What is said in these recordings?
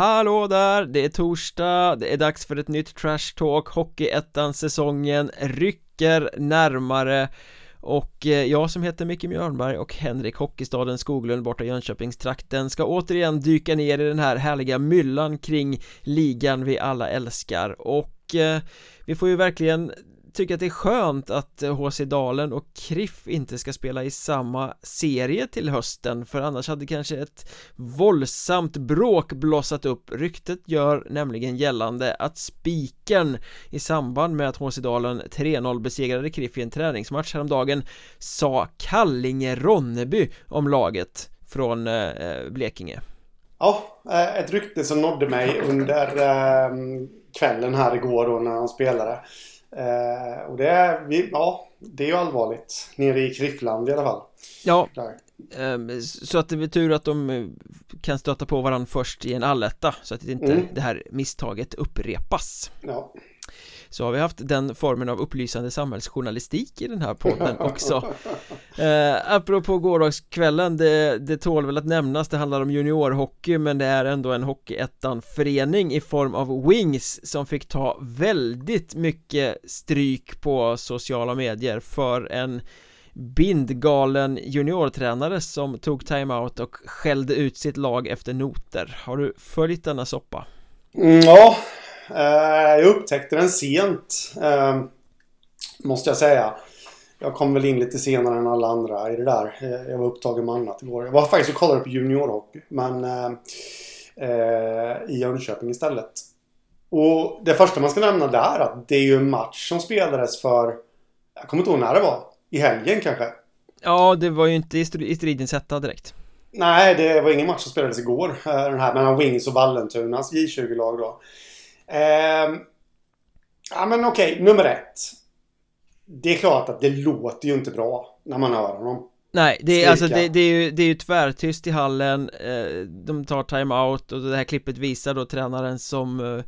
Hallå där, det är torsdag, det är dags för ett nytt Trash Talk Hockeyettan-säsongen rycker närmare. Och eh, jag som heter Micke Mjörnberg och Henrik Hockeystaden Skoglund borta i Jönköpingstrakten ska återigen dyka ner i den här härliga myllan kring ligan vi alla älskar. Och eh, vi får ju verkligen tycker att det är skönt att eh, HC Dalen och Kriff inte ska spela i samma serie till hösten för annars hade kanske ett våldsamt bråk blossat upp. Ryktet gör nämligen gällande att spiken i samband med att HC Dalen 3-0 besegrade Kriff i en träningsmatch häromdagen sa Kallinge-Ronneby om laget från eh, eh, Blekinge. Ja, ett rykte som nådde mig under kvällen här igår då när han spelade. Eh, och det är, vi, ja, det är ju allvarligt. Nere i Kriffland i alla fall. Ja, eh, så att det är tur att de eh, kan stöta på varandra först i en alletta så att inte mm. det här misstaget upprepas. Ja så har vi haft den formen av upplysande samhällsjournalistik i den här podden också. Eh, Apropå gårdagskvällen, det, det tål väl att nämnas, det handlar om juniorhockey men det är ändå en Hockeyettan-förening i form av Wings som fick ta väldigt mycket stryk på sociala medier för en bindgalen juniortränare som tog timeout och skällde ut sitt lag efter noter. Har du följt denna soppa? Mm, ja, jag upptäckte den sent. Eh, måste jag säga. Jag kom väl in lite senare än alla andra i det där. Eh, jag var upptagen med annat igår. Jag var faktiskt och kollade på juniorhockey. Men i Jönköping istället. Och det första man ska nämna där är att det är ju en match som spelades för... Jag kommer inte ihåg när det var. I helgen kanske? Ja, det var ju inte i stridens hetta direkt. Nej, det var ingen match som spelades igår. Den här mellan Wings och Vallentunas J20-lag då. Eh, ja men okej, okay, nummer ett. Det är klart att det låter ju inte bra när man hör honom. Nej, det är, alltså, det, det, är ju, det är ju tvärtyst i hallen eh, De tar timeout och det här klippet visar då tränaren som eh,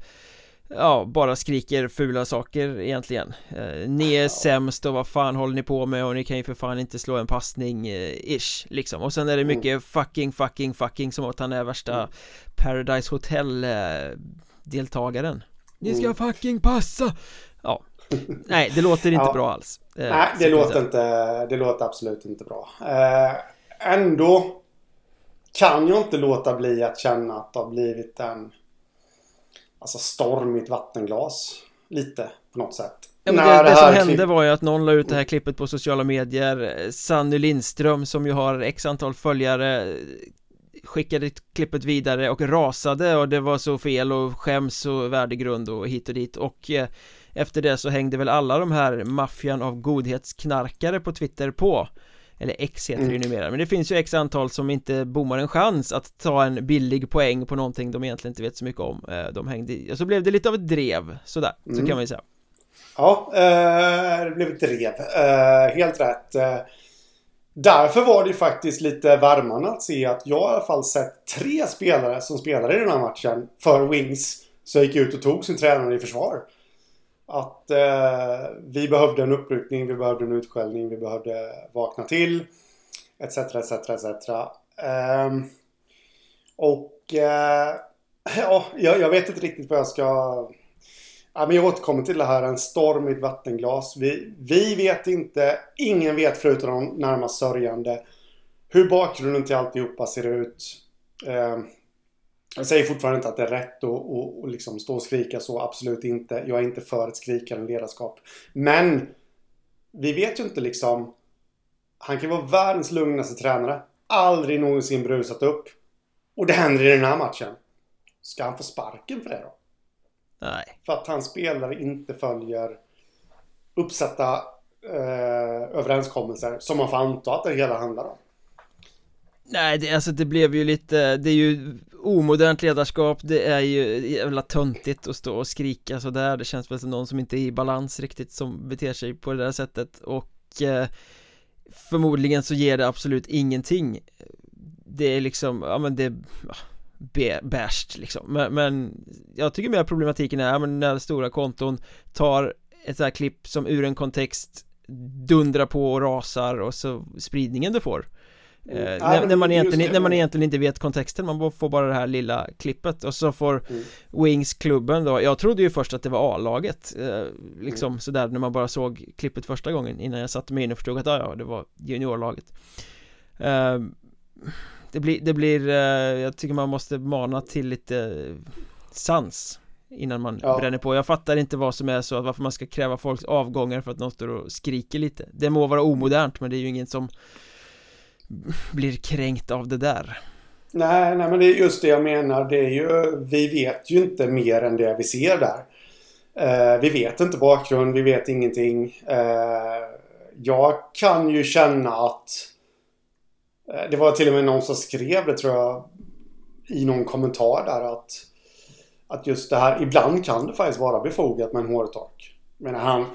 Ja, bara skriker fula saker egentligen eh, Ni är sämst och vad fan håller ni på med och ni kan ju för fan inte slå en passning eh, ish liksom Och sen är det mycket mm. fucking fucking fucking som att han är värsta mm. Paradise Hotel eh, deltagaren. Ni ska mm. fucking passa! Ja. Nej, det låter inte ja. bra alls. Eh, Nej, det låter inte Det låter absolut inte bra. Eh, Ändå Kan jag inte låta bli att känna att det har blivit en Alltså storm i ett vattenglas. Lite på något sätt. Ja, det, det, det som hände var ju att någon la ut det här klippet på sociala medier. Sanny Lindström som ju har x antal följare skickade klippet vidare och rasade och det var så fel och skäms och värdegrund och hit och dit. Och eh, efter det så hängde väl alla de här maffian av godhetsknarkare på Twitter på. Eller X heter det ju mm. numera, men det finns ju X antal som inte bommar en chans att ta en billig poäng på någonting de egentligen inte vet så mycket om eh, De hängde, och så blev det lite av ett drev, sådär, mm. så kan man ju säga. Ja, eh, det blev ett drev, eh, helt rätt Därför var det faktiskt lite värmande att se att jag i alla fall sett tre spelare som spelade i den här matchen för Wings. Så gick ut och tog sin tränare i försvar. Att eh, vi behövde en uppryckning, vi behövde en utskällning, vi behövde vakna till. Etc, etc, etc. Eh, och eh, ja, jag, vet inte riktigt vad jag ska Ja, men jag återkommer till det här, en storm i ett vattenglas. Vi, vi vet inte, ingen vet förutom de närmast sörjande hur bakgrunden till alltihopa ser ut. Eh, jag säger fortfarande inte att det är rätt att liksom stå och skrika så, absolut inte. Jag är inte för ett skrikande ledarskap. Men vi vet ju inte liksom. Han kan vara världens lugnaste tränare. Aldrig någonsin brusat upp. Och det händer i den här matchen. Ska han få sparken för det då? Nej. För att hans spelare inte följer uppsatta eh, överenskommelser som man får anta att det hela handlar om. Nej, det, alltså det blev ju lite, det är ju omodernt ledarskap, det är ju jävla töntigt att stå och skrika sådär, det känns väl som någon som inte är i balans riktigt som beter sig på det där sättet och eh, förmodligen så ger det absolut ingenting det är liksom, ja men det bärst liksom men, men jag tycker mer problematiken är men när stora konton tar ett sånt här klipp som ur en kontext dundrar på och rasar och så spridningen det får Eh, mm. när, när, man egentligen, när man egentligen inte vet kontexten, man får bara det här lilla klippet och så får mm. Wings klubben då, jag trodde ju först att det var A-laget eh, Liksom mm. sådär när man bara såg klippet första gången innan jag satte mig in och förstod att ah, ja, det var juniorlaget eh, Det blir, det blir, eh, jag tycker man måste mana till lite sans Innan man ja. bränner på Jag fattar inte vad som är så varför man ska kräva folks avgångar för att någon står och skriker lite Det må vara omodernt men det är ju ingen som blir kränkt av det där. Nej, nej men det är just det jag menar. Det är ju, vi vet ju inte mer än det vi ser där. Eh, vi vet inte bakgrund, vi vet ingenting. Eh, jag kan ju känna att eh, det var till och med någon som skrev det tror jag i någon kommentar där att att just det här, ibland kan det faktiskt vara befogat med en hårtork. Men han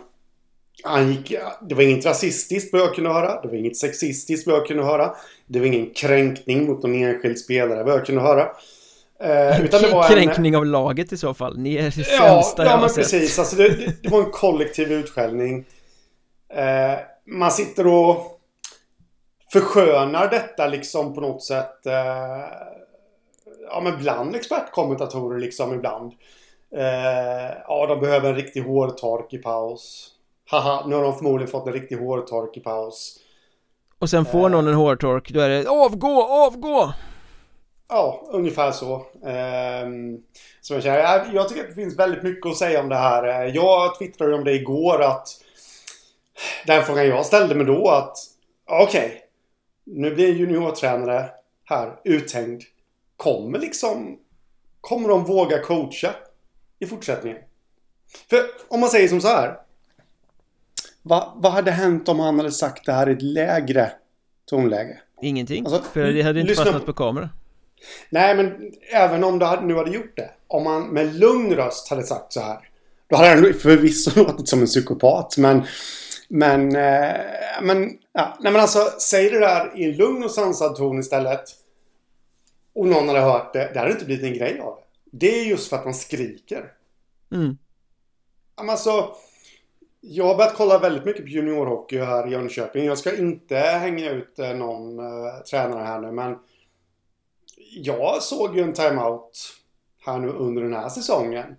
han gick, det var inget rasistiskt vad jag kunde höra. Det var inget sexistiskt vad jag kunde höra. Det var ingen kränkning mot någon enskild spelare vad jag kunde höra. Eh, utan det var Kränkning en, av laget i så fall. Ni är det sämsta ja, ja, men precis. Alltså det, det, det, var en kollektiv utskällning. Eh, man sitter och förskönar detta liksom på något sätt. Eh, ja, men bland expertkommentatorer liksom ibland. Eh, ja, de behöver en riktig hårtork i paus. Haha, nu har de förmodligen fått en riktig hårtork i paus. Och sen får någon en hårtork, då är det avgå, avgå! Ja, ungefär så. Um, som jag, känner. Jag, jag tycker att det finns väldigt mycket att säga om det här. Jag twittrade om det igår att den frågan jag ställde mig då att okej, okay, nu blir en juniortränare här uthängd. Kommer liksom Kommer de våga coacha i fortsättningen? För om man säger som så här. Va, vad hade hänt om han hade sagt det här i ett lägre tonläge? Ingenting, alltså, för det hade inte fastnat på kamera Nej, men även om du nu hade gjort det Om man med lugn röst hade sagt så här Då hade han förvisso låtit som en psykopat, men Men, eh, men, ja, nej men alltså säg det där i en lugn och sansad ton istället Och någon hade hört det, det hade inte blivit en grej av det Det är just för att man skriker Mm Men alltså jag har börjat kolla väldigt mycket på juniorhockey här i Jönköping. Jag ska inte hänga ut eh, någon uh, tränare här nu men jag såg ju en timeout här nu under den här säsongen.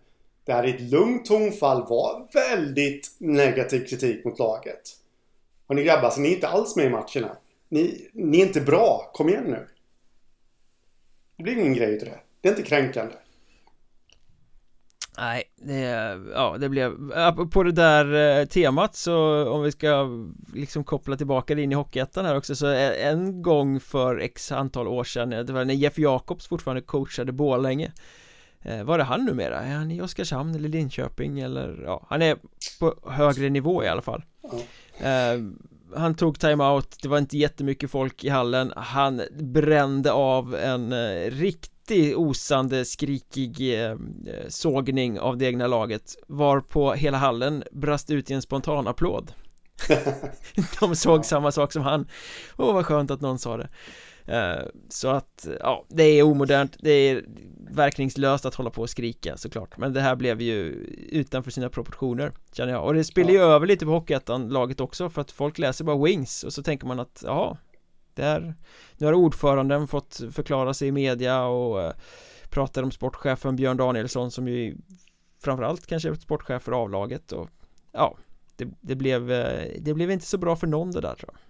Det här i ett lugnt tonfall var väldigt negativ kritik mot laget. Och ni grabbar, så ni är inte alls med i matcherna. Ni, ni är inte bra. Kom igen nu. Det blir ingen grej till det. Det är inte kränkande. Nej, det, ja, det blev, på det där eh, temat så om vi ska liksom koppla tillbaka det in i Hockeyettan här också så en gång för x antal år sedan, det var när Jeff Jacobs fortfarande coachade Borlänge eh, Var är han numera? Är han i Oskarshamn eller Linköping eller ja, han är på högre nivå i alla fall. Mm. Han tog timeout, det var inte jättemycket folk i hallen. Han brände av en riktig riktig osande skrikig eh, sågning av det egna laget Varpå hela hallen brast ut i en spontan applåd. De såg samma sak som han. Åh vad skönt att någon sa det. eh, Så att, ja, det är omodernt Det är verkningslöst att hålla på och skrika såklart. Men det här blev ju utanför sina proportioner Känner jag. Och det spiller ju över lite på Hockeyettan-laget också För att folk läser bara Wings och så tänker man att, ja där Nu har ordföranden fått förklara sig i media och eh, pratar om sportchefen Björn Danielsson som ju framförallt kanske är sportchef för avlaget och ja det, det, blev, eh, det blev inte så bra för någon det där tror jag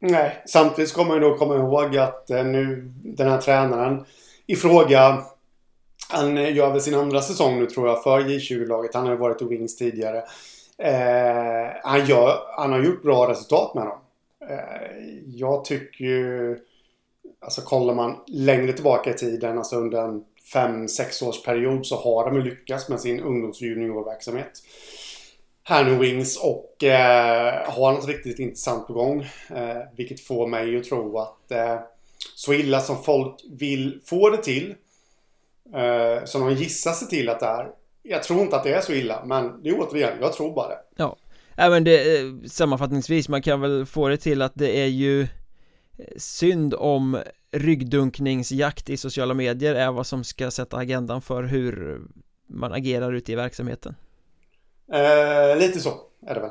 Nej, samtidigt ska man ju då komma ihåg att eh, nu den här tränaren i fråga han eh, gör väl sin andra säsong nu tror jag för J20-laget. Han har ju varit i Wings tidigare. Eh, han, gör, han har gjort bra resultat med dem. Eh, jag tycker ju... Alltså kollar man längre tillbaka i tiden, alltså under en 5-6 års period så har de lyckats med sin ungdoms och juniorverksamhet. Eh, nu Wings och eh, har något riktigt intressant på gång. Eh, vilket får mig att tro att eh, så illa som folk vill få det till, eh, som de gissar sig till att det är. Jag tror inte att det är så illa, men det är återigen, jag tror bara det. Ja, Även det, eh, sammanfattningsvis, man kan väl få det till att det är ju eh, synd om ryggdunkningsjakt i sociala medier är vad som ska sätta agendan för hur man agerar ute i verksamheten eh, Lite så är det väl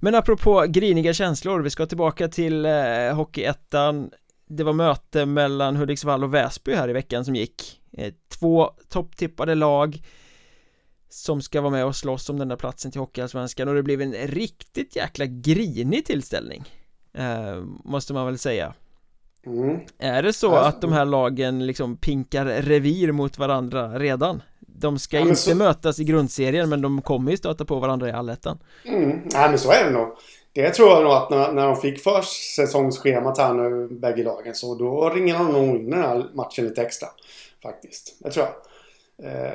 Men apropå griniga känslor, vi ska tillbaka till eh, Hockeyettan Det var möte mellan Hudiksvall och Väsby här i veckan som gick eh, Två topptippade lag Som ska vara med och slåss om den där platsen till Hockeyallsvenskan och det blev en riktigt jäkla grinig tillställning eh, Måste man väl säga mm. Är det så alltså, att de här lagen liksom pinkar revir mot varandra redan? De ska ja, inte så... mötas i grundserien men de kommer ju stöta på varandra i allettan mm. Nej men så är det nog det tror jag nog att när, när de fick försäsongsschemat här nu, bägge lagen, så då ringer de nog in den här matchen lite extra. Faktiskt. Det tror jag. Eh,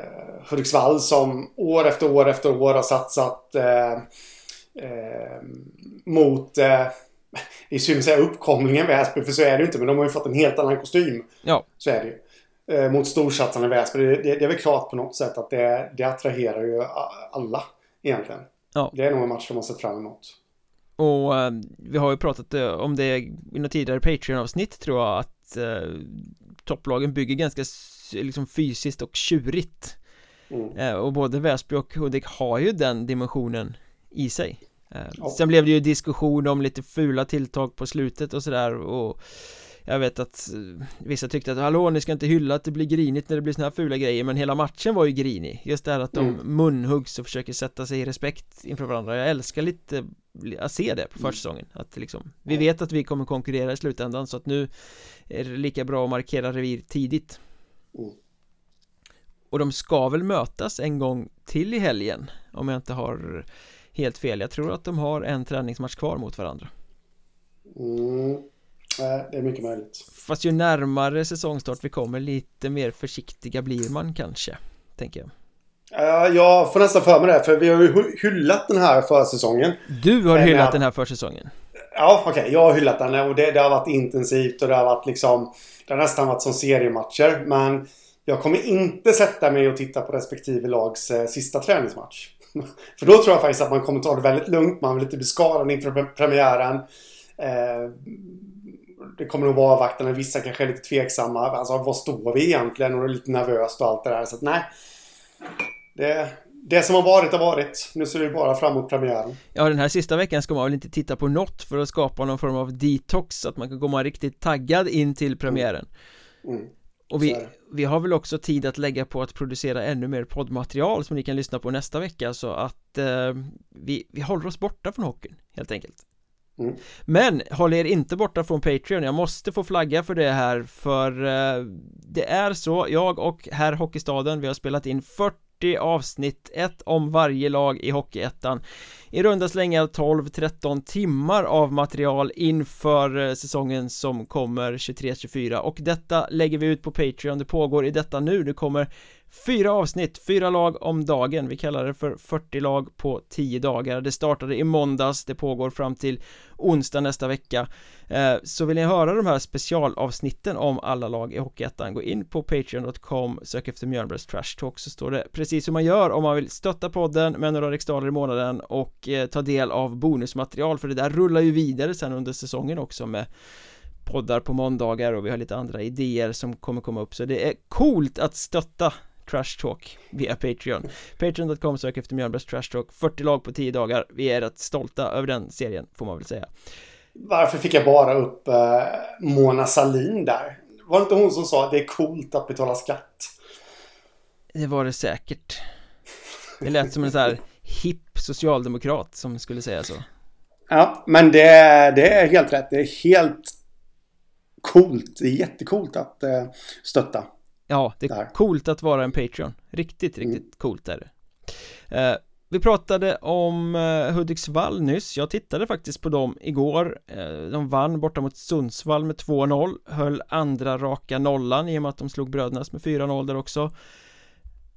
Hudiksvall som år efter år efter år har satsat eh, eh, mot eh, är synd att säga uppkomlingen Väsby, för så är det ju inte. Men de har ju fått en helt annan kostym. Ja. Så är det ju. Eh, mot storsatsarna i Väsby. Det, det, det, är väl klart på något sätt att det, det attraherar ju alla egentligen. Ja. Det är nog en match de har sett fram emot. Och eh, vi har ju pratat eh, om det i något tidigare Patreon-avsnitt tror jag att eh, topplagen bygger ganska liksom fysiskt och tjurigt mm. eh, och både Väsby och Hudik har ju den dimensionen i sig eh, ja. Sen blev det ju diskussion om lite fula tilltag på slutet och sådär och jag vet att eh, vissa tyckte att hallå ni ska inte hylla att det blir grinigt när det blir såna här fula grejer men hela matchen var ju grinig just det här att de mm. munhuggs och försöker sätta sig i respekt inför varandra jag älskar lite att se det på mm. försäsongen att liksom vi vet att vi kommer konkurrera i slutändan så att nu är det lika bra att markera revir tidigt mm. och de ska väl mötas en gång till i helgen om jag inte har helt fel jag tror att de har en träningsmatch kvar mot varandra mm. Nej, det är mycket möjligt Fast ju närmare säsongstart vi kommer lite mer försiktiga blir man kanske Tänker jag Uh, jag får nästan för mig det, för vi har ju hyllat den här försäsongen. Du har hyllat jag... den här försäsongen? Ja, okej. Okay, jag har hyllat den och det, det, har varit intensivt och det har varit liksom... Det har nästan varit som seriematcher. Men jag kommer inte sätta mig och titta på respektive lags eh, sista träningsmatch. för då tror jag faktiskt att man kommer ta det väldigt lugnt. Man vill inte bli skadad inför premiären. Eh, det kommer nog vara avvaktande. Vissa kanske är lite tveksamma. Alltså, var står vi egentligen? Och är lite nervöst och allt det där. Så att, nej. Det, det som har varit har varit. Nu ser vi bara fram emot premiären. Ja, den här sista veckan ska man väl inte titta på något för att skapa någon form av detox så att man kan komma riktigt taggad in till premiären. Mm. Mm. Och vi, vi har väl också tid att lägga på att producera ännu mer poddmaterial som ni kan lyssna på nästa vecka så att eh, vi, vi håller oss borta från hockeyn helt enkelt. Mm. Men håll er inte borta från Patreon, jag måste få flagga för det här för eh, det är så, jag och herr Hockeystaden, vi har spelat in 40 avsnitt, ett om varje lag i Hockeyettan I runda slängar 12-13 timmar av material inför eh, säsongen som kommer 23-24 och detta lägger vi ut på Patreon, det pågår i detta nu, det kommer Fyra avsnitt, fyra lag om dagen, vi kallar det för 40 lag på 10 dagar. Det startade i måndags, det pågår fram till onsdag nästa vecka. Eh, så vill ni höra de här specialavsnitten om alla lag i Hockeyettan Gå in på Patreon.com, sök efter Mjölnbergs Trash Talk så står det precis hur man gör om man vill stötta podden med några riksdaler i månaden och eh, ta del av bonusmaterial för det där rullar ju vidare sen under säsongen också med poddar på måndagar och vi har lite andra idéer som kommer komma upp. Så det är coolt att stötta Trash Talk via Patreon Patreon.com sök efter Mjölnbergs Trash Talk 40 lag på 10 dagar Vi är rätt stolta över den serien får man väl säga Varför fick jag bara upp eh, Mona Salin där? Var det inte hon som sa att det är coolt att betala skatt? Det var det säkert Det lät som en sån här hipp socialdemokrat som skulle säga så Ja, men det, det är helt rätt. Det är helt coolt. Det är jättecoolt att eh, stötta. Ja, det är där. coolt att vara en Patreon. Riktigt, riktigt mm. coolt är det. Eh, Vi pratade om eh, Hudiksvall nyss. Jag tittade faktiskt på dem igår. Eh, De vann borta mot Sundsvall med 2-0 Höll andra raka nollan i och med att de slog Brödernas med 4-0 där också.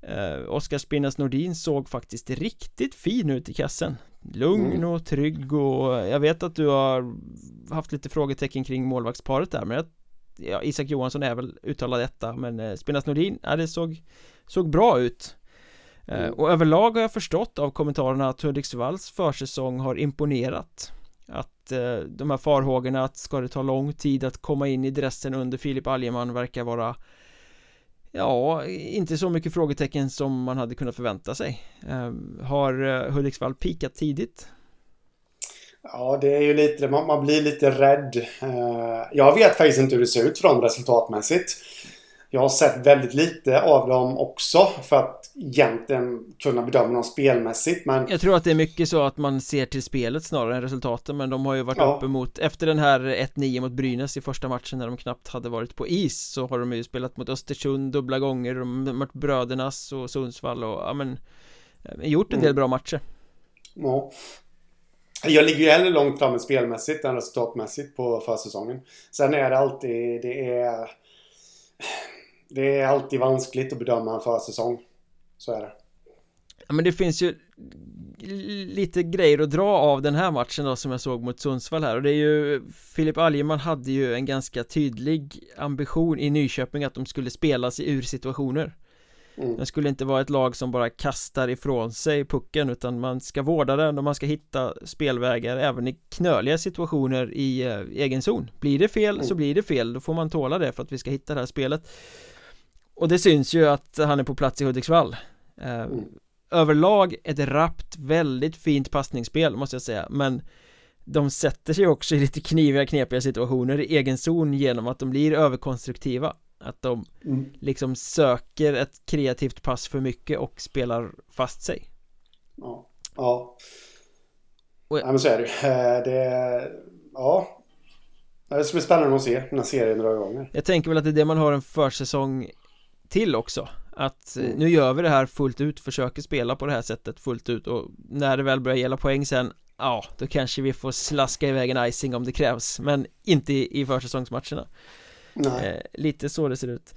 Eh, Oskar Spinnas Nordin såg faktiskt riktigt fin ut i kassen. Lugn mm. och trygg och jag vet att du har haft lite frågetecken kring målvaktsparet där men jag ja, Isak Johansson är väl uttalad detta men eh, Spinas Nordin, ja det såg Såg bra ut eh, mm. Och överlag har jag förstått av kommentarerna att Hudiksvalls försäsong har imponerat Att eh, de här farhågorna att ska det ta lång tid att komma in i dressen under Filip Algeman verkar vara Ja, inte så mycket frågetecken som man hade kunnat förvänta sig eh, Har Hudiksvall pikat tidigt? Ja, det är ju lite, man, man blir lite rädd. Uh, jag vet faktiskt inte hur det ser ut för dem resultatmässigt. Jag har sett väldigt lite av dem också för att egentligen kunna bedöma dem spelmässigt men Jag tror att det är mycket så att man ser till spelet snarare än resultaten men de har ju varit ja. uppe mot Efter den här 1-9 mot Brynäs i första matchen när de knappt hade varit på is så har de ju spelat mot Östersund dubbla gånger de har mött Brödernas och Sundsvall och ja men eh, Gjort en del mm. bra matcher Ja jag ligger ju hellre långt framme spelmässigt än resultatmässigt på försäsongen. Sen är det alltid, det är... Det är alltid vanskligt att bedöma en försäsong. Så är det. Ja, men det finns ju lite grejer att dra av den här matchen då som jag såg mot Sundsvall här och det är ju Filip Algeman hade ju en ganska tydlig ambition i Nyköping att de skulle spela sig ur situationer mm. Det skulle inte vara ett lag som bara kastar ifrån sig pucken utan man ska vårda den och man ska hitta spelvägar även i knöliga situationer i eh, egen zon Blir det fel mm. så blir det fel, då får man tåla det för att vi ska hitta det här spelet Och det syns ju att han är på plats i Hudiksvall Eh, mm. Överlag ett rappt, väldigt fint passningsspel måste jag säga men de sätter sig också i lite kniviga, knepiga situationer i egen zon genom att de blir överkonstruktiva att de mm. liksom söker ett kreativt pass för mycket och spelar fast sig. Ja, ja. Och, Ja men så är det eh, Det, ja. Det ska bli spännande att se när serien drar igång Jag tänker väl att det är det man har en försäsong till också. Att mm. nu gör vi det här fullt ut, försöker spela på det här sättet fullt ut och när det väl börjar gälla poäng sen Ja, då kanske vi får slaska iväg en icing om det krävs Men inte i, i försäsongsmatcherna eh, Lite så det ser ut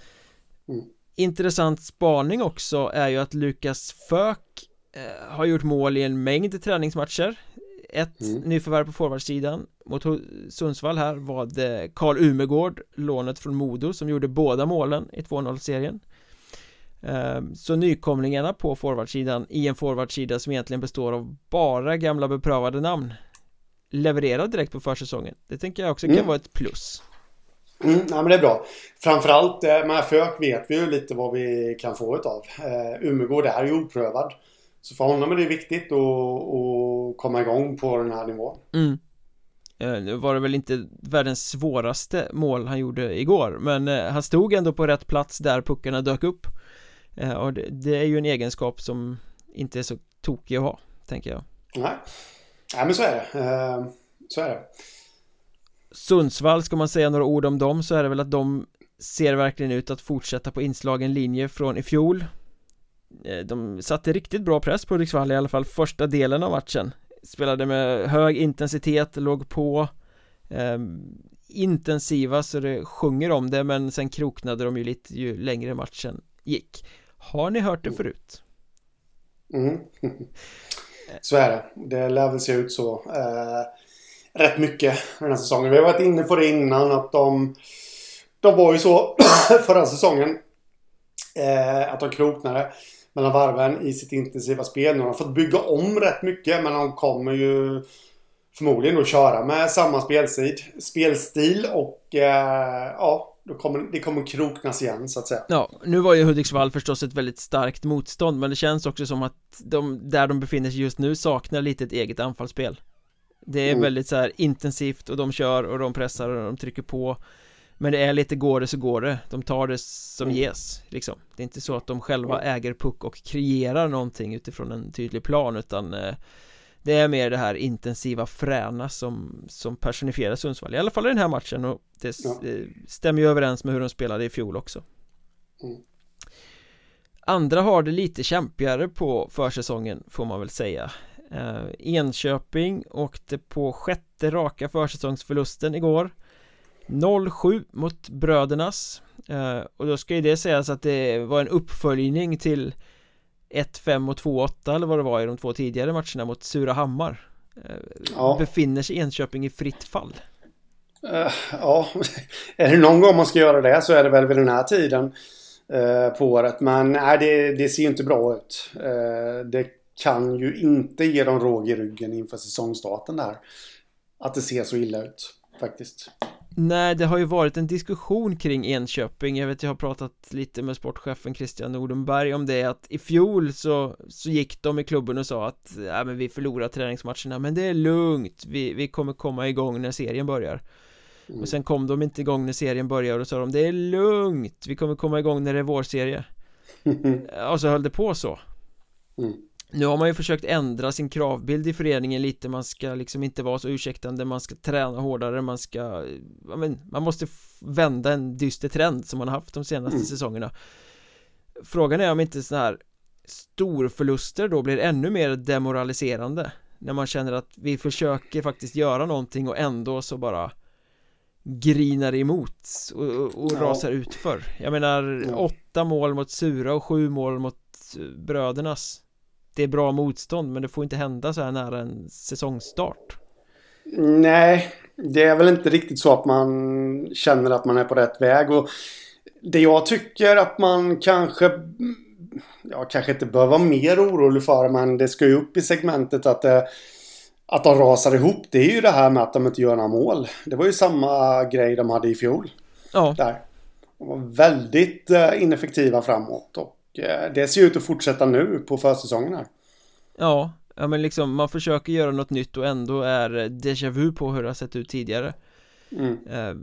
mm. Intressant spaning också är ju att Lukas Fök eh, Har gjort mål i en mängd träningsmatcher Ett mm. nyförvärv på forwardsidan Mot Sundsvall här var det Karl Umegård Lånet från Modo som gjorde båda målen i 2-0-serien Ehm, så nykomlingarna på forwardsidan i en forwardsida som egentligen består av bara gamla beprövade namn levererar direkt på försäsongen Det tänker jag också kan mm. vara ett plus Mm, ja, men det är bra. Framförallt eh, med Fök vet vi ju lite vad vi kan få utav. Eh, Umegård är ju oprövad. Så för honom är det viktigt att, att komma igång på den här nivån. Mm. Eh, nu var det väl inte världens svåraste mål han gjorde igår Men han stod ändå på rätt plats där puckarna dök upp och det, det, är ju en egenskap som inte är så tokig att ha, tänker jag Nej, Nej men så är det Så är det Sundsvall, ska man säga några ord om dem så är det väl att de ser verkligen ut att fortsätta på inslagen linje från i fjol eh, De satte riktigt bra press på Hudiksvall i alla fall första delen av matchen Spelade med hög intensitet, låg på eh, Intensiva så det sjunger om det men sen kroknade de ju lite ju längre matchen gick har ni hört det mm. förut? Mm. Så är det. Det lär väl se ut så. Eh, rätt mycket den här säsongen. Vi har varit inne på det innan att de... De var ju så förra säsongen. Eh, att de kroknade mellan varven i sitt intensiva spel. Nu har de fått bygga om rätt mycket men de kommer ju förmodligen att köra med samma spelsid spelstil och eh, ja, då kommer, det kommer kroknas igen så att säga Ja, nu var ju Hudiksvall förstås ett väldigt starkt motstånd Men det känns också som att de, där de befinner sig just nu saknar lite ett eget anfallsspel det är mm. väldigt så här intensivt och de kör och de pressar och de trycker på Men det är lite går det så går det De tar det som mm. ges liksom Det är inte så att de själva mm. äger puck och kreerar någonting utifrån en tydlig plan utan eh, det är mer det här intensiva fräna som, som personifierar Sundsvall I alla fall i den här matchen och det ja. stämmer ju överens med hur de spelade i fjol också mm. Andra har det lite kämpigare på försäsongen får man väl säga eh, Enköping åkte på sjätte raka försäsongsförlusten igår 0-7 mot Brödernas eh, Och då ska ju det sägas att det var en uppföljning till 1-5 och 2-8 eller vad det var i de två tidigare matcherna mot Surahammar eh, ja. Befinner sig Enköping i fritt fall? Uh, ja, är det någon gång man ska göra det så är det väl vid den här tiden uh, på året. Men nej, det, det ser ju inte bra ut. Uh, det kan ju inte ge dem råg i ryggen inför säsongstarten där. Att det ser så illa ut faktiskt. Nej, det har ju varit en diskussion kring Enköping Jag vet, jag har pratat lite med sportchefen Christian Nordenberg om det att i fjol så, så gick de i klubben och sa att ja, men vi förlorar träningsmatcherna men det är lugnt vi, vi kommer komma igång när serien börjar mm. Och sen kom de inte igång när serien börjar och sa de det är lugnt vi kommer komma igång när det är vårserie Och så höll det på så mm. Nu har man ju försökt ändra sin kravbild i föreningen lite Man ska liksom inte vara så ursäktande Man ska träna hårdare Man ska ja, men, Man måste vända en dyster trend som man har haft de senaste mm. säsongerna Frågan är om inte sådana här Storförluster då blir ännu mer demoraliserande När man känner att vi försöker faktiskt göra någonting och ändå så bara Grinar emot och, och, och ja. rasar utför Jag menar ja. åtta mål mot Sura och sju mål mot Brödernas det är bra motstånd men det får inte hända så här nära en säsongstart. Nej, det är väl inte riktigt så att man känner att man är på rätt väg. Och det jag tycker att man kanske ja, kanske inte bör vara mer orolig för men det ska ju upp i segmentet att det, att de rasar ihop. Det är ju det här med att de inte gör några mål. Det var ju samma grej de hade i fjol. Ja. Där. De var väldigt eh, ineffektiva framåt. Och Eh, det ser ut att fortsätta nu på försäsongen här. Ja, ja men liksom man försöker göra något nytt och ändå är déjà vu på hur det har sett ut tidigare. Mm. Eh,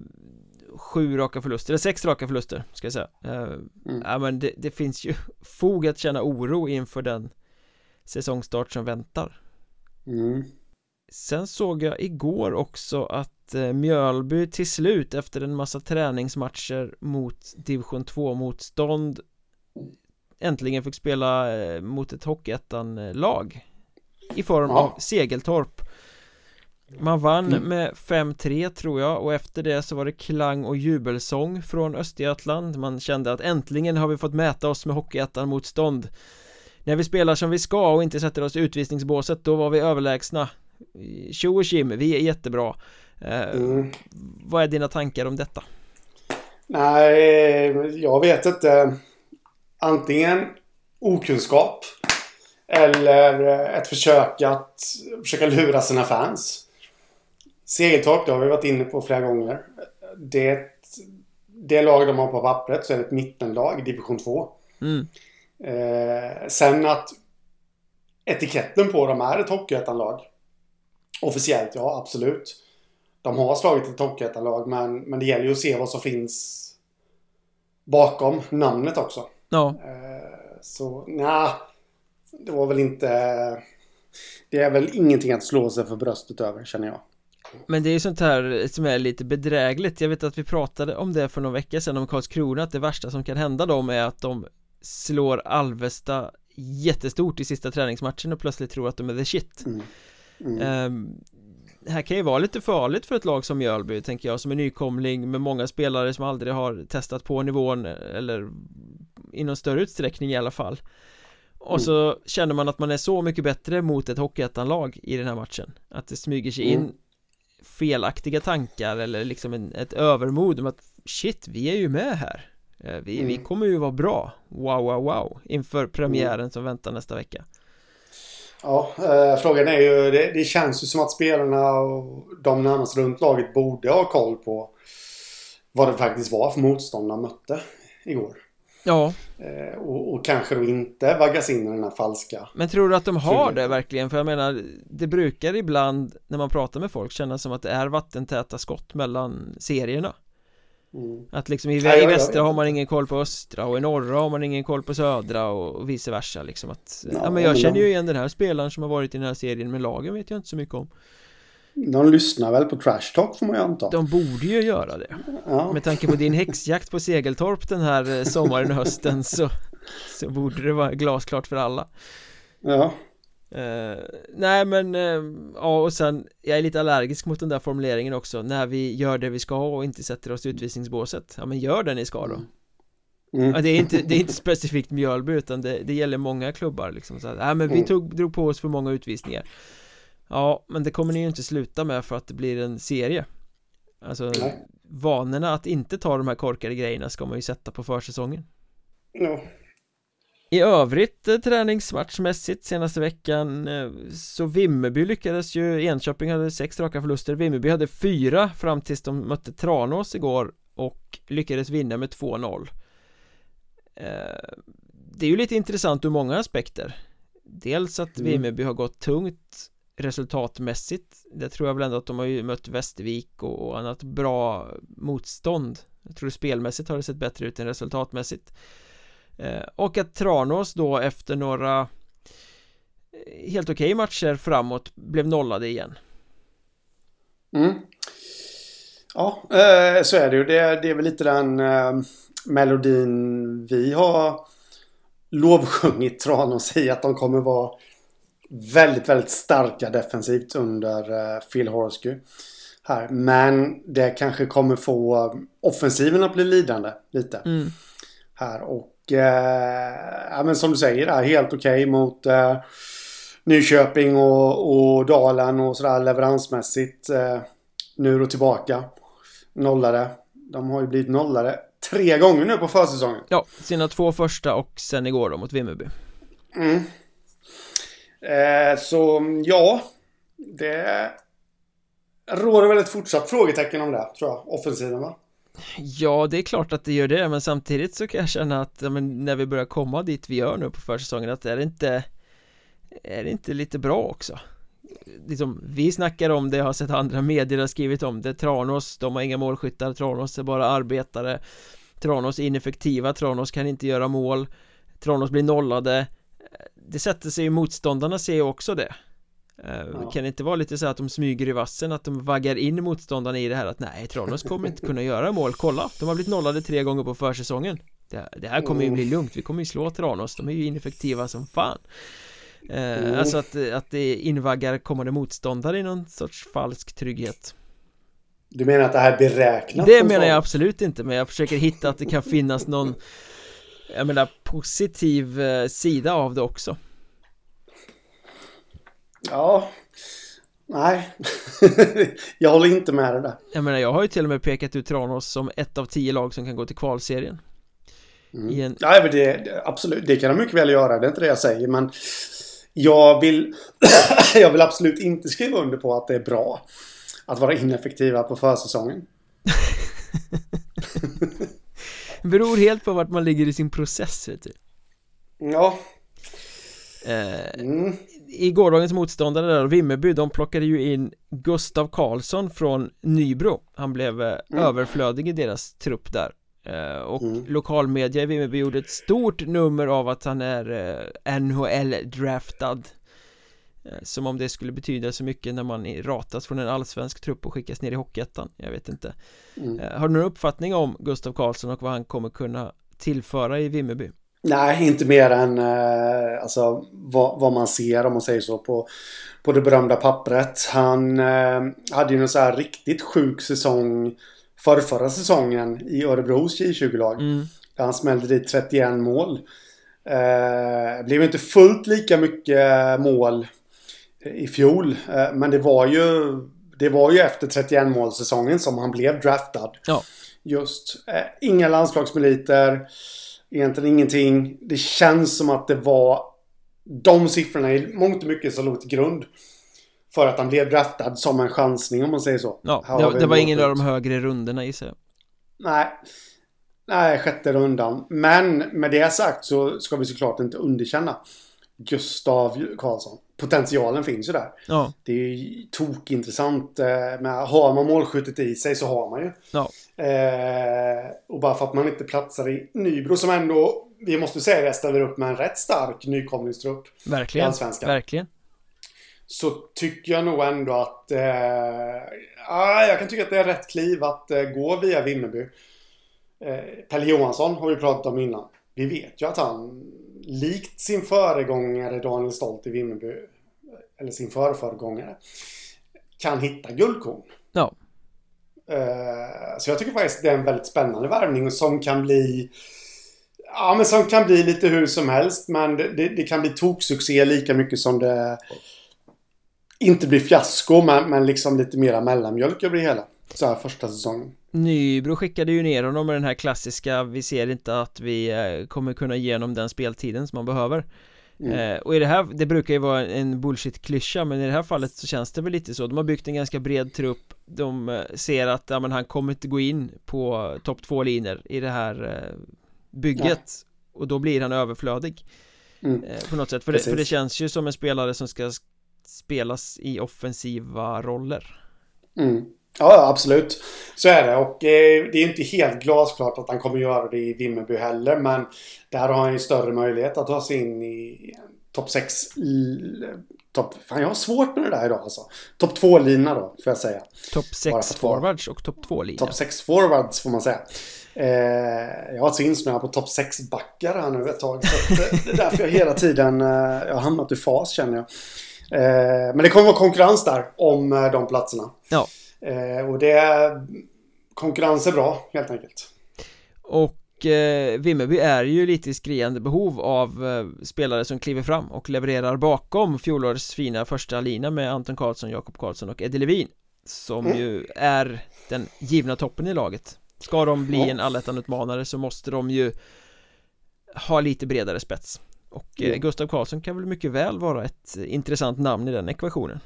sju raka förluster, eller sex raka förluster ska jag säga. Eh, mm. Ja men det, det, finns ju fog att känna oro inför den säsongstart som väntar. Mm. Sen såg jag igår också att eh, Mjölby till slut efter en massa träningsmatcher mot division 2 motstånd äntligen fick spela eh, mot ett Hockeyettan-lag I form ja. av Segeltorp Man vann mm. med 5-3 tror jag och efter det så var det klang och jubelsång från Östergötland Man kände att äntligen har vi fått mäta oss med Hockeyettan-motstånd När vi spelar som vi ska och inte sätter oss i utvisningsbåset då var vi överlägsna Tjo och Kim, vi är jättebra eh, mm. Vad är dina tankar om detta? Nej, jag vet inte antingen okunskap eller ett försök att försöka lura sina fans. Segeltorp, det har vi varit inne på flera gånger. Det, det lag de har på pappret så är det ett mittenlag, division 2. Mm. Eh, sen att etiketten på dem är ett Hockeyettan-lag. Officiellt, ja absolut. De har slagit ett Hockeyettan-lag men, men det gäller ju att se vad som finns bakom namnet också. Ja. Eh, så nej, det var väl inte... Det är väl ingenting att slå sig för bröstet över känner jag. Men det är ju sånt här som är lite bedrägligt Jag vet att vi pratade om det för någon vecka sedan om Karlskrona Att det värsta som kan hända dem är att de slår Alvesta jättestort i sista träningsmatchen och plötsligt tror att de är the shit mm. Mm. Um, här kan ju vara lite farligt för ett lag som Mjölby tänker jag som är nykomling med många spelare som aldrig har testat på nivån eller i någon större utsträckning i alla fall och mm. så känner man att man är så mycket bättre mot ett Hockeyettan-lag i den här matchen Att det smyger sig mm. in felaktiga tankar eller liksom en, ett övermod om att shit, vi är ju med här eh, vi, mm. vi kommer ju vara bra Wow, wow, wow Inför premiären mm. som väntar nästa vecka Ja, eh, frågan är ju det, det, känns ju som att spelarna och de närmast runt laget borde ha koll på vad det faktiskt var för motstånd de mötte igår. Ja. Eh, och, och, kanske då inte vaggas in i den här falska Men tror du att de har det verkligen? För jag menar Det brukar ibland när man pratar med folk kännas som att det är vattentäta skott mellan serierna. Mm. Att liksom i, i västra har man ingen koll på östra och i norra har man ingen koll på södra och vice versa liksom att Ja, ja men jag känner ju igen den här spelaren som har varit i den här serien med lagen vet jag inte så mycket om de lyssnar väl på Trash Talk får man ju anta. De borde ju göra det. Ja. Med tanke på din häxjakt på Segeltorp den här eh, sommaren och hösten så Så borde det vara glasklart för alla. Ja. Uh, Nej men uh, Ja och sen Jag är lite allergisk mot den där formuleringen också. När vi gör det vi ska och inte sätter oss i utvisningsbåset. Ja men gör det ni ska då. Mm. Ja, det, är inte, det är inte specifikt Mjölby utan det, det gäller många klubbar liksom. Så här, Nej men vi mm. tog, drog på oss för många utvisningar Ja, men det kommer ni ju inte sluta med för att det blir en serie. Alltså Nej. vanorna att inte ta de här korkade grejerna ska man ju sätta på försäsongen. Ja. I övrigt eh, träningsmatchmässigt senaste veckan eh, så Vimmerby lyckades ju Enköping hade sex raka förluster. Vimmerby hade fyra fram tills de mötte Tranås igår och lyckades vinna med 2-0 eh, Det är ju lite intressant ur många aspekter. Dels att mm. Vimmerby har gått tungt resultatmässigt Det tror jag väl ändå att de har ju mött Västervik och annat bra motstånd Jag tror spelmässigt har det sett bättre ut än resultatmässigt eh, och att Tranås då efter några eh, helt okej okay matcher framåt blev nollade igen. Mm. Ja, eh, så är det ju. Det, det är väl lite den melodin vi har lovsjungit Tranås i att de kommer vara väldigt, väldigt starka defensivt under Phil Horsky här. Men det kanske kommer få offensiven att bli lidande lite. Mm. Här och eh, ja, men som du säger, är helt okej okay mot eh, Nyköping och, och Dalen och sådär leveransmässigt. Eh, nu och tillbaka. Nollade. De har ju blivit nollade tre gånger nu på försäsongen. Ja, sina två första och sen igår då mot Vimmerby. Mm. Eh, så ja, det råder väl ett fortsatt frågetecken om det, tror jag. Offensiven va? Ja, det är klart att det gör det, men samtidigt så kan jag känna att men, när vi börjar komma dit vi gör nu på försäsongen att är det inte är det inte lite bra också? Liksom, vi snackar om det, jag har sett andra medier har skrivit om det Tranås, de har inga målskyttar, Tranås är bara arbetare Tranås är ineffektiva, Tranås kan inte göra mål Tranås blir nollade det sätter sig ju motståndarna ser ju också det. Eh, ja. Kan det inte vara lite så att de smyger i vassen, att de vaggar in motståndarna i det här att nej, Tranås kommer inte kunna göra mål, kolla, de har blivit nollade tre gånger på försäsongen. Det, det här kommer ju bli lugnt, vi kommer ju slå Tranås, de är ju ineffektiva som fan. Mm. Alltså att, att det invaggar kommande motståndare i någon sorts falsk trygghet. Du menar att det här är beräknat? Det menar jag absolut inte, men jag försöker hitta att det kan finnas någon Jag menar positiv eh, sida av det också Ja. Nej. jag håller inte med det där. Jag menar, jag har ju till och med pekat ut Tranås som ett av tio lag som kan gå till kvalserien. Mm. En... Nej, men det, absolut. Det kan de mycket väl göra. Det är inte det jag säger. Men jag vill, jag vill absolut inte skriva under på att det är bra att vara ineffektiva på försäsongen. Beror helt på vart man ligger i sin process, vet du. Ja. Eh, mm i gårdagens motståndare där, Vimmerby, de plockade ju in Gustav Karlsson från Nybro Han blev eh, mm. överflödig i deras trupp där eh, Och mm. lokalmedia i Vimmerby gjorde ett stort nummer av att han är eh, NHL-draftad Som om det skulle betyda så mycket när man ratas från en allsvensk trupp och skickas ner i Hockeyettan Jag vet inte mm. Har du någon uppfattning om Gustav Karlsson och vad han kommer kunna tillföra i Vimmerby? Nej, inte mer än eh, alltså, vad, vad, man ser om man säger så på, på det berömda pappret. Han eh, hade ju en så här riktigt sjuk säsong för förra säsongen i Örebros J20-lag. Mm. Där han smällde dit 31 mål. Eh, blev inte fullt lika mycket mål i fjol. Eh, men det var ju det var ju efter 31 målsäsongen som han blev draftad. Ja. Just. Eh, inga landslagsmeriter. Egentligen ingenting. Det känns som att det var de siffrorna i mångt och mycket som låg till grund för att han blev draftad som en chansning om man säger så. Ja, det, det var ingen av de högre rundorna gissar jag. Nej. Nej, sjätte rundan. Men med det sagt så ska vi såklart inte underkänna Gustav Karlsson. Potentialen finns ju där. Ja. Det är ju tokintressant. Eh, men har man målskyttet i sig så har man ju. Ja. Eh, och bara för att man inte platsar i Nybro som ändå, vi måste säga det, ställer upp med en rätt stark nykomlingstrupp. Verkligen. Verkligen. Så tycker jag nog ändå att... Eh, ja, jag kan tycka att det är rätt kliv att eh, gå via Vimmerby. Eh, Pelle Johansson har vi pratat om innan. Vi vet ju att han, likt sin föregångare Daniel Stolt i Vimmerby, eller sin förföregångare, kan hitta guldkorn. Ja. Eh, så jag tycker faktiskt det är en väldigt spännande värvning som kan bli Ja men som kan bli lite hur som helst men det, det kan bli toksuccé lika mycket som det inte blir fiasko men, men liksom lite mera mellanmjölk över det hela. Så här första säsongen. Nybro skickade ju ner honom med den här klassiska Vi ser inte att vi eh, kommer kunna ge honom den speltiden som man behöver mm. eh, Och i det här, det brukar ju vara en bullshit-klyscha Men i det här fallet så känns det väl lite så De har byggt en ganska bred trupp De eh, ser att, ja men han kommer inte gå in på topp två linjer i det här eh, bygget Nej. Och då blir han överflödig mm. eh, På något sätt, för det, för det känns ju som en spelare som ska spelas i offensiva roller mm. Ja, absolut. Så är det. Och eh, det är inte helt glasklart att han kommer göra det i Vimmerby heller. Men där har han ju större möjlighet att ta sig in i topp 6. Top, fan, jag har svårt med det där idag alltså. Topp 2-lina då, får jag säga. Topp 6 forwards och topp 2-lina. Topp 6 forwards får man säga. Eh, jag har så insnöad på topp 6-backar här nu ett tag. Så det är därför jag hela tiden eh, jag har hamnat i fas känner jag. Eh, men det kommer vara konkurrens där om eh, de platserna. Ja. Eh, och det är konkurrens är bra helt enkelt. Och eh, Vimmerby är ju lite i skriande behov av eh, spelare som kliver fram och levererar bakom fjolårets fina första lina med Anton Karlsson, Jakob Karlsson och Eddie Levin som mm. ju är den givna toppen i laget Ska de bli ja. en allettan-utmanare så måste de ju ha lite bredare spets och eh, Gustav Karlsson kan väl mycket väl vara ett intressant namn i den ekvationen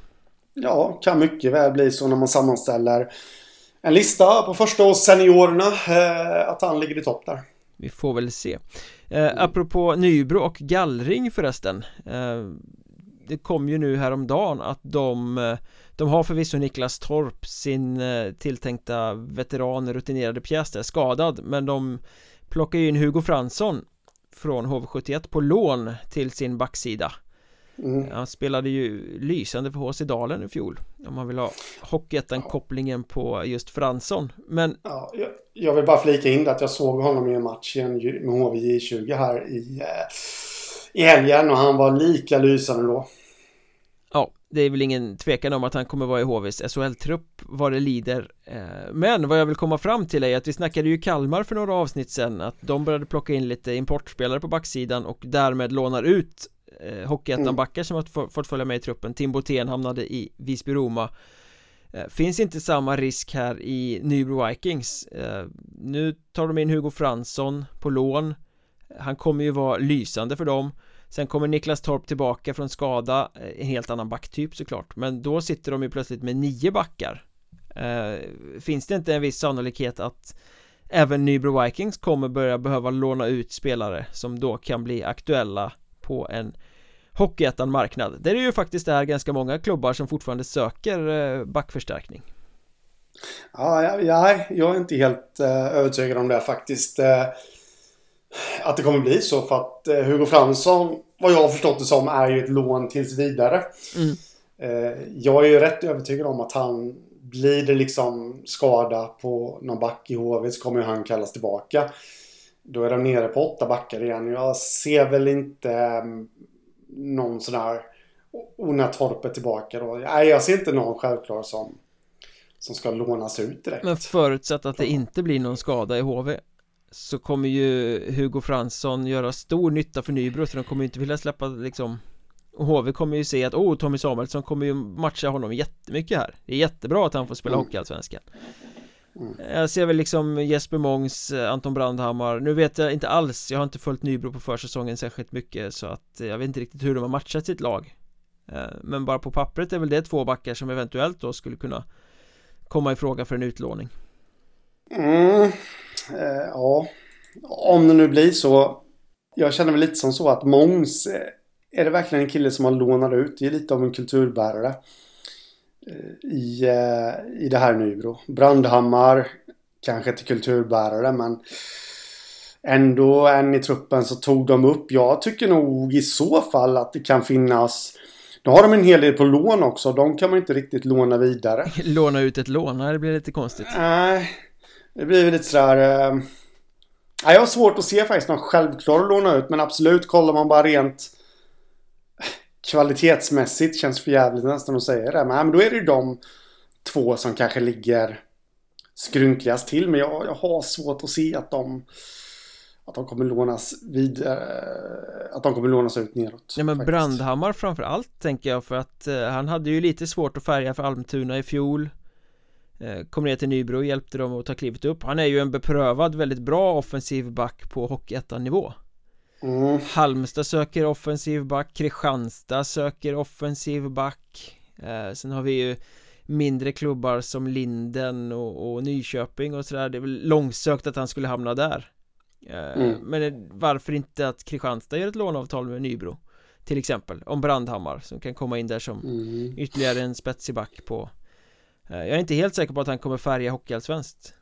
Ja, kan mycket väl bli så när man sammanställer en lista på första års seniorerna eh, att han ligger i topp där. Vi får väl se. Eh, apropå Nybro och gallring förresten. Eh, det kom ju nu häromdagen att de eh, De har förvisso Niklas Torp sin eh, tilltänkta veteran rutinerade pjäs där skadad men de plockar ju in Hugo Fransson från HV71 på lån till sin backsida Mm. Han spelade ju lysande för HC Dalen i fjol Om man vill ha Hockeyettan-kopplingen på just Fransson. Men ja, jag, jag, vill bara flika in att jag såg honom i en match med HVJ20 här i, eh, i helgen och han var lika lysande då. Ja, det är väl ingen tvekan om att han kommer vara i HVs SHL-trupp vad det lider. Eh, Men vad jag vill komma fram till är att vi snackade ju Kalmar för några avsnitt sen Att de började plocka in lite importspelare på backsidan och därmed lånar ut eh, Hockeyettan-backar mm. som har fått följa med i truppen. Tim Botén hamnade i Visby-Roma eh, Finns inte samma risk här i Nybro Vikings. Eh, Nu tar de in Hugo Fransson på lån. Han kommer ju vara lysande för dem. Sen kommer Niklas Torp tillbaka från skada. Eh, En helt annan backtyp såklart. Men då sitter de ju plötsligt med nio backar. Finns det inte en viss sannolikhet att Även Nybro Vikings kommer börja behöva låna ut spelare som då kan bli aktuella på en Hockeyettan-marknad. Där det ju faktiskt är ganska många klubbar som fortfarande söker eh, backförstärkning. Ja, ja, jag är inte helt uh, övertygad om det faktiskt uh, Att det kommer bli så för att uh, Hugo Fransson Vad jag har förstått det som är ju ett lån tills vidare. Mm. Jag är ju rätt övertygad om att han Blir det liksom skada på någon back i HV så kommer han kallas tillbaka Då är de nere på åtta backar igen Jag ser väl inte um, någon sån här Ona Torpet tillbaka då. Nej, jag ser inte någon självklar som som ska lånas ut direkt. Men förutsatt att det inte blir någon skada i HV så kommer ju Hugo Fransson göra stor nytta för Nybro så de kommer ju inte vilja släppa liksom och HV kommer ju se att oh Tommy Samuelsson kommer ju matcha honom jättemycket här Det är jättebra att han får spela mm. Hockeyallsvenskan. Mm. Jag ser väl liksom Jesper Mångs, eh, Anton Brandhammar. Nu vet jag inte alls, jag har inte följt Nybro på försäsongen särskilt mycket så att eh, jag vet inte riktigt hur de har matchat sitt lag. Eh, men bara på pappret är väl det två backar som eventuellt då skulle kunna komma i fråga för en utlåning. Mm, eh, Ja. Om det nu blir så Jag känner väl lite som så att Mångs Är det verkligen en kille som man lånar ut? Det är lite av en kulturbärare i, eh, i det här Nybro. Brandhammar kanske till kulturbärare men ändå en i truppen så tog de upp. Jag tycker nog i så fall att det kan finnas nu har de en hel del på lån också. De kan man inte riktigt låna vidare. låna ut ett lån? det blir lite konstigt. Nej, det blir lite sådär... Eh... Jag har svårt att se faktiskt någon självklar att låna ut. Men absolut, kollar man bara rent kvalitetsmässigt känns för jävligt nästan att säga det. Men då är det ju de två som kanske ligger skrynkligast till. Men jag, jag har svårt att se att de att de kommer lånas vidare Att de kommer lånas ut neråt Ja men faktiskt. Brandhammar framför allt tänker jag för att eh, han hade ju lite svårt att färga för Almtuna i fjol eh, Kom ner till Nybro och hjälpte dem att ta klivet upp Han är ju en beprövad, väldigt bra offensiv back på Hockeyettan-nivå Mm. Halmstad söker offensiv back, Kristianstad söker offensiv back eh, Sen har vi ju mindre klubbar som Linden och, och Nyköping och sådär Det är väl långsökt att han skulle hamna där eh, Mm. Men varför inte att Kristianstad gör ett låneavtal med Nybro Till exempel, om Brandhammar som kan komma in där som Mm. ytterligare en spetsig back på eh, Jag är inte helt säker på att han kommer färga Hockeyallsvenskt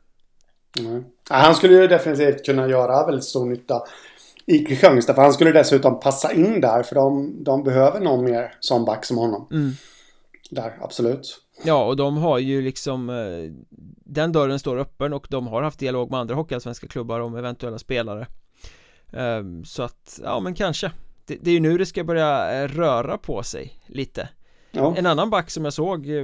Mm. Ja, han skulle ju definitivt kunna göra väldigt stor nytta i Kristianstad. För han skulle dessutom passa in där. För de, de behöver någon mer som back som honom. mm. Där, absolut. Ja, och de har ju liksom eh, Den dörren står öppen och de har haft dialog med andra hockeyallsvenska klubbar om eventuella spelare Ehm, Så att, ja men kanske det, det är ju nu det ska börja eh, röra på sig lite Ja. En annan back som jag såg, eh,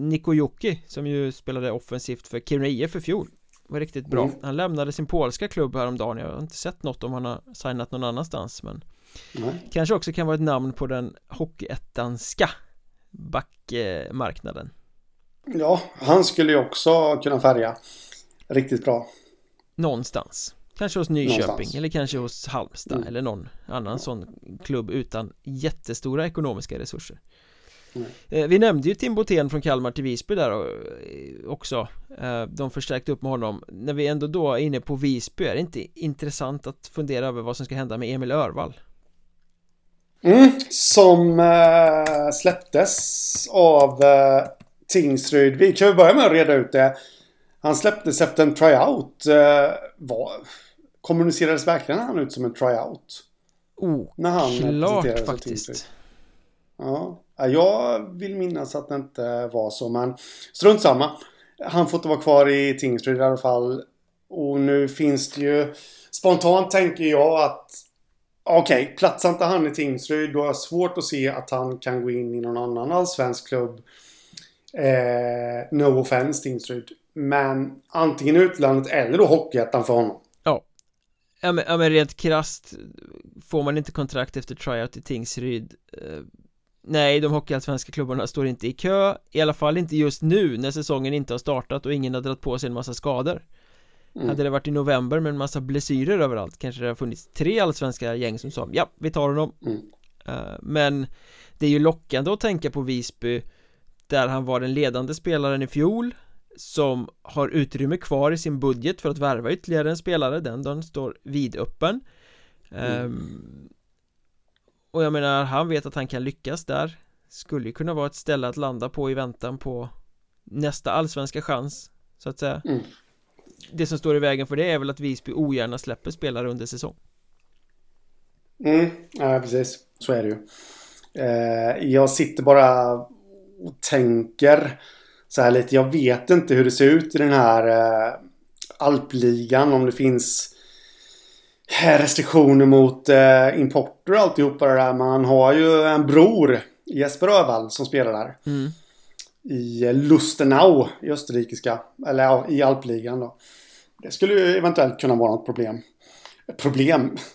Niko Jokki Som ju spelade offensivt för Kiruna IF för fjol Var riktigt bra Mm. Han lämnade sin polska klubb häromdagen Jag har inte sett något om han har signat någon annanstans men Nej. Kanske också kan vara ett namn på den hockeyettanska backmarknaden ja, han skulle ju också kunna färga riktigt bra. Någonstans Kanske hos Nyköping Någonstans. eller kanske hos Halmstad Mm. eller någon annan sån klubb utan jättestora ekonomiska resurser Mm. Vi nämnde ju Tim Botén från Kalmar till Visby där eh, också Eh, De förstärkte upp med honom När vi ändå då är inne på Visby är det inte intressant att fundera över vad som ska hända med Emil Örvall? Mm, som eh, släpptes av eh, Tingsryd. Vi kan ju börja med att reda ut det. Han släpptes efter en tryout. Eh, vad, kommunicerades verkligen han ut som en tryout? Oklart Tingsryd. faktiskt Ja, jag vill minnas att det inte var så, men strunt samma. Han får inte vara kvar i Tingsryd i alla fall. Och nu finns det ju... Spontant tänker jag att... Okej, platsar inte han i Tingsryd då har jag svårt att se att han kan gå in i någon annan allsvensk klubb. Eh, no offense Tingsryd. Men antingen utlandet eller då Hockeyettan för honom. Ja men, ja men rent krasst Får man inte kontrakt efter tryout i Tingsryd eh, Nej, de hockeyallsvenska klubbarna står inte i kö I alla fall inte just nu när säsongen inte har startat och ingen har dragit på sig en massa skador. Mm. Hade det varit i november med en massa blessyrer överallt Kanske det har funnits tre allsvenska gäng som sa Ja, vi tar honom. Mm. Eh, Men Det är ju lockande att tänka på Visby Där han var den ledande spelaren i fjol Som har utrymme kvar i sin budget för att värva ytterligare en spelare. Den dörren står vidöppen Ehm, Och jag menar, han vet att han kan lyckas där Skulle ju kunna vara ett ställe att landa på i väntan på Nästa allsvenska chans Så att säga Mm. Det som står i vägen för det är väl att Visby ogärna släpper spelare under säsong Mm, ja, precis. Så är det ju. Eh, jag sitter bara och tänker så här lite. Jag vet inte hur det ser ut i den här eh, alpligan. Om det finns restriktioner mot eh, importer och alltihopa det där. Man har ju en bror, Jesper Öhvall, som spelar där. mm. I Lustenau i österrikiska. Eller ja, i alpligan då. Det skulle ju eventuellt kunna vara något problem. Problem.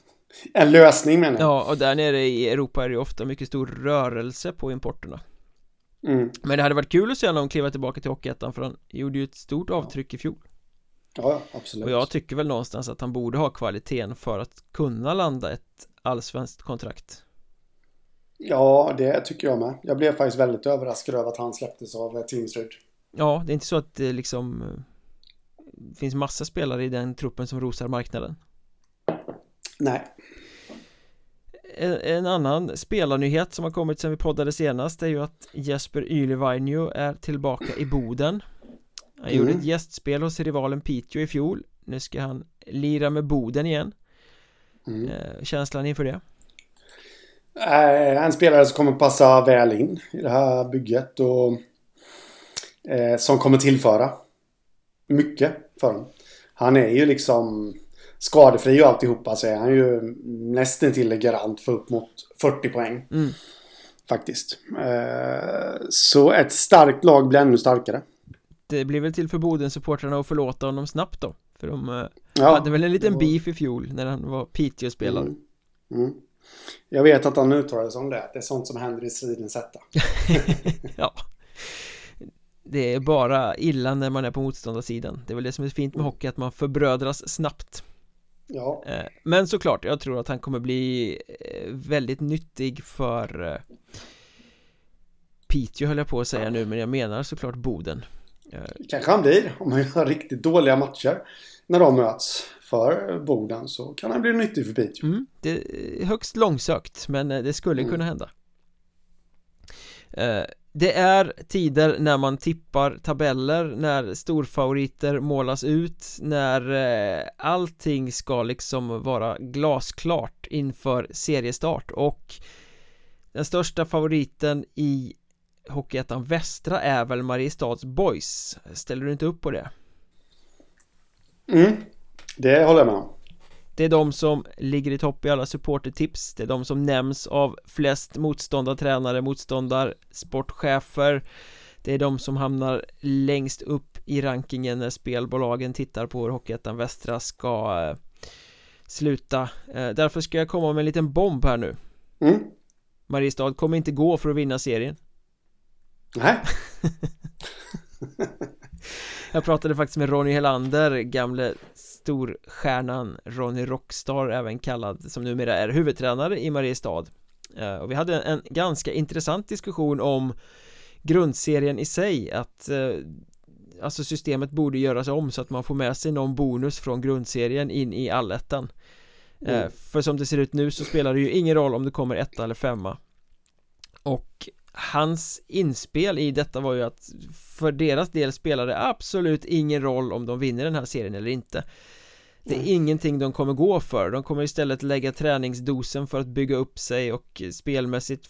En lösning menar jag. Ja, och där nere i Europa är det ju ofta mycket stor rörelse på importerna Mm. Men det hade varit kul att se honom kliva tillbaka till Hockeyettan för han gjorde ju ett stort avtryck i fjol Ja, absolut. Och jag tycker väl någonstans att han borde ha kvaliteten för att kunna landa ett allsvenskt kontrakt Ja, det tycker jag med. Jag blev faktiskt väldigt överraskad över att han släpptes av eh, Tingsryd. Ja, det är inte så att det liksom eh, Finns massa spelare i den truppen som rosar marknaden Nej. En, en annan spelarnyhet som har kommit sen vi poddade senast är ju att Jesper Ylivainio är tillbaka i Boden Han Mm. gjorde ett gästspel hos rivalen Piteå i fjol Nu ska han lira med Boden igen Mm. eh, Känslan inför det? Eh, En spelare som kommer passa väl in i det här bygget och eh, som kommer tillföra mycket för dem. Han är ju liksom skadefri och alltihopa så är han ju nästan till garant för upp mot 40 poäng. Mm. Faktiskt. Eh, Så ett starkt lag blir ännu starkare. Det blir väl till för Boden-supportrarna att förlåta honom snabbt då För de eh, Ja, hade väl en liten var- beef i fjol när han var Piteå-spelare Mm. Mm. Jag vet att han uttalade sig om det. Det är sånt som händer i stridens hetta. Ja Det är bara illa när man är på motståndarsidan Det är väl det som är fint med hockey, att man förbrödras snabbt Ja. Eh, men såklart, jag tror att han kommer bli eh, väldigt nyttig för Piteå höll jag på att säga nu, men jag menar såklart Boden Kanske han blir, om han gör riktigt dåliga matcher när de möts för Boden så kan han bli nyttig för Piteå. Mm, det är högst långsökt, men det skulle mm. kunna hända det är tider när man tippar tabeller, när storfavoriter målas ut, när eh, allting ska liksom vara glasklart inför seriestart och den största favoriten i Hockeyettan Västra är väl Mariestads Boys? Ställer du inte upp på det? Mm, det håller jag med om. Det är de som ligger i topp i alla supportertips. Det är de som nämns av flest motståndartränare, motståndar, sportchefer. Det är de som hamnar längst upp i rankingen när spelbolagen tittar på hur Hockeyettan Västra ska eh, sluta. Eh, Därför ska jag komma med en liten bomb här nu. Mm. Mariestad kommer inte gå för att vinna serien Nej. Jag pratade faktiskt med Ronny Helander, gamle storstjärnan Ronny Rockstar även kallad som numera är huvudtränare i Mariestad. Eh, och vi hade en ganska intressant diskussion om grundserien i sig att eh, alltså systemet borde göras om så att man får med sig någon bonus från grundserien in i allettan. Eh, mm. för som det ser ut nu så spelar det ju ingen roll om det kommer etta eller femma. Och hans inspel i detta var ju att för deras del spelar det absolut ingen roll om de vinner den här serien eller inte. Det är mm. ingenting de kommer gå för, de kommer istället lägga träningsdosen för att bygga upp sig och spelmässigt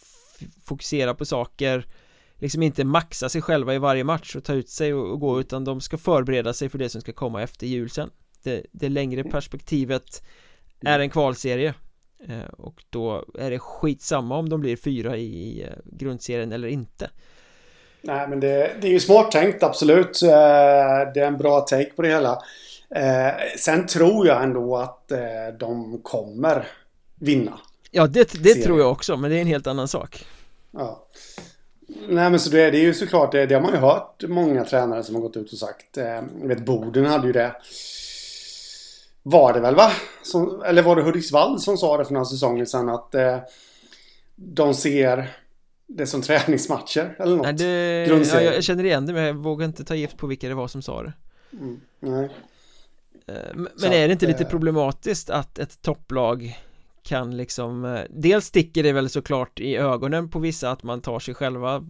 fokusera på saker. Liksom inte maxa sig själva i varje match och ta ut sig och, gå utan de ska förbereda sig för det som ska komma efter jul sen. Det, det längre mm. perspektivet är en kvalserie och då är det skitsamma om de blir fyra i eh, grundserien eller inte Nej men det, det är ju smart tänkt absolut eh, Det är en bra take på det hela Eh, sen tror jag ändå att eh, de kommer vinna. Ja, det, det tror jag också, men det är en helt annan sak. Ja. Nej, men så det, det är ju såklart, det, det har man ju hört många tränare som har gått ut och sagt. Eh, jag vet, Boden hade ju det. Var det väl va? Som, eller var det Hudiksvall som sa det för några säsonger sedan att eh, de ser det som träningsmatcher eller något? Nej, det, ja, jag känner igen det men jag vågar inte ta gift på vilka det var som sa det. Mm, nej. Eh, men så är det inte lite problematiskt att ett topplag kan liksom eh, Dels sticker det väl såklart i ögonen på vissa att man tar sig själva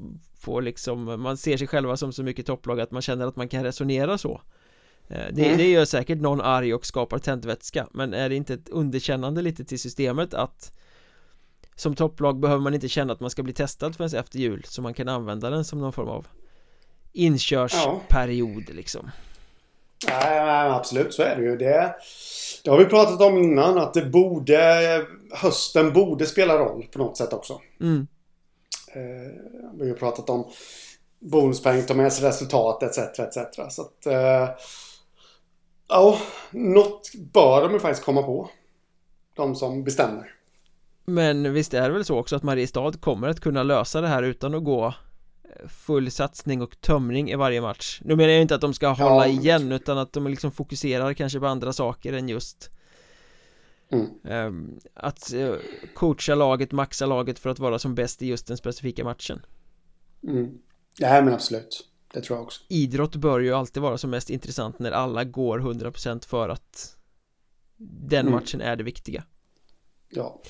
på liksom Man ser sig själva som så mycket topplag att man känner att man kan resonera så eh, det, mm. det gör säkert någon arg och skapar tändvätska Men är det inte ett underkännande lite till systemet att Som topplag behöver man inte känna att man ska bli testad förrän efter jul Så man kan använda den som någon form av Inkörsperiod ja. liksom Nej, absolut så är det ju. Det, det har vi pratat om innan att det borde Hösten borde spela roll på något sätt också. Mm. Eh, vi har pratat om bonuspoäng, ta med sig resultat etc. etc. Så att eh, Ja, något bör de ju faktiskt komma på. De som bestämmer. Men visst är det väl så också att Mariestad kommer att kunna lösa det här utan att gå full satsning och tömning i varje match Nu menar jag inte att de ska hålla ja. igen utan att de liksom fokuserar kanske på andra saker än just mm. um, Att uh, coacha laget, maxa laget för att vara som bäst i just den specifika matchen mm. Ja men absolut Det tror jag också. Idrott bör ju alltid vara som mest intressant när alla går 100% för att Den mm. matchen är det viktiga. Ja.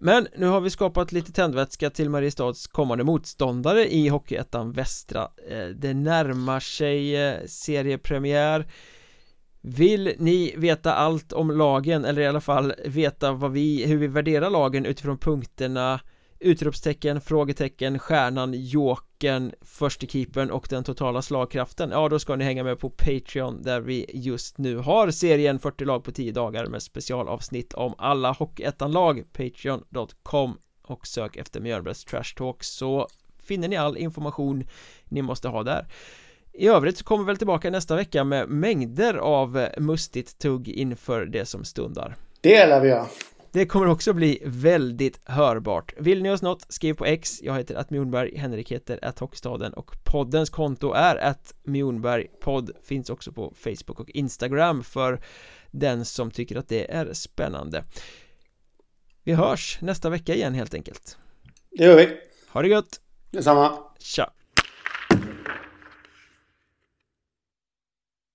Men nu har vi skapat lite tändvätska till Mariestads kommande motståndare i Hockeyettan Västra. Eh, Det närmar sig eh, seriepremiär. Vill ni veta allt om lagen eller i alla fall veta vad vi, hur vi värderar lagen utifrån punkterna? Utropstecken, frågetecken, stjärnan, jokern, förstekeepern och den totala slagkraften Ja, då ska ni hänga med på Patreon där vi just nu har serien 40 lag på 10 dagar med specialavsnitt om alla Hockeyettan-lag. Patreon.com och sök efter Mjölbergs Trash Talk så finner ni all information ni måste ha där. I övrigt så kommer vi väl tillbaka nästa vecka med mängder av mustigt tugg inför det som stundar. Det lär vi göra det kommer också bli väldigt hörbart. Vill ni oss något, skriv på X. Jag heter att Mjornberg, Henrik heter att Hockeystaden. Och poddens konto är att Mjornberg podd Finns också på Facebook och Instagram för den som tycker att det är spännande. Vi hörs nästa vecka igen helt enkelt. Det gör vi. Ha det gött! Detsamma. Tja!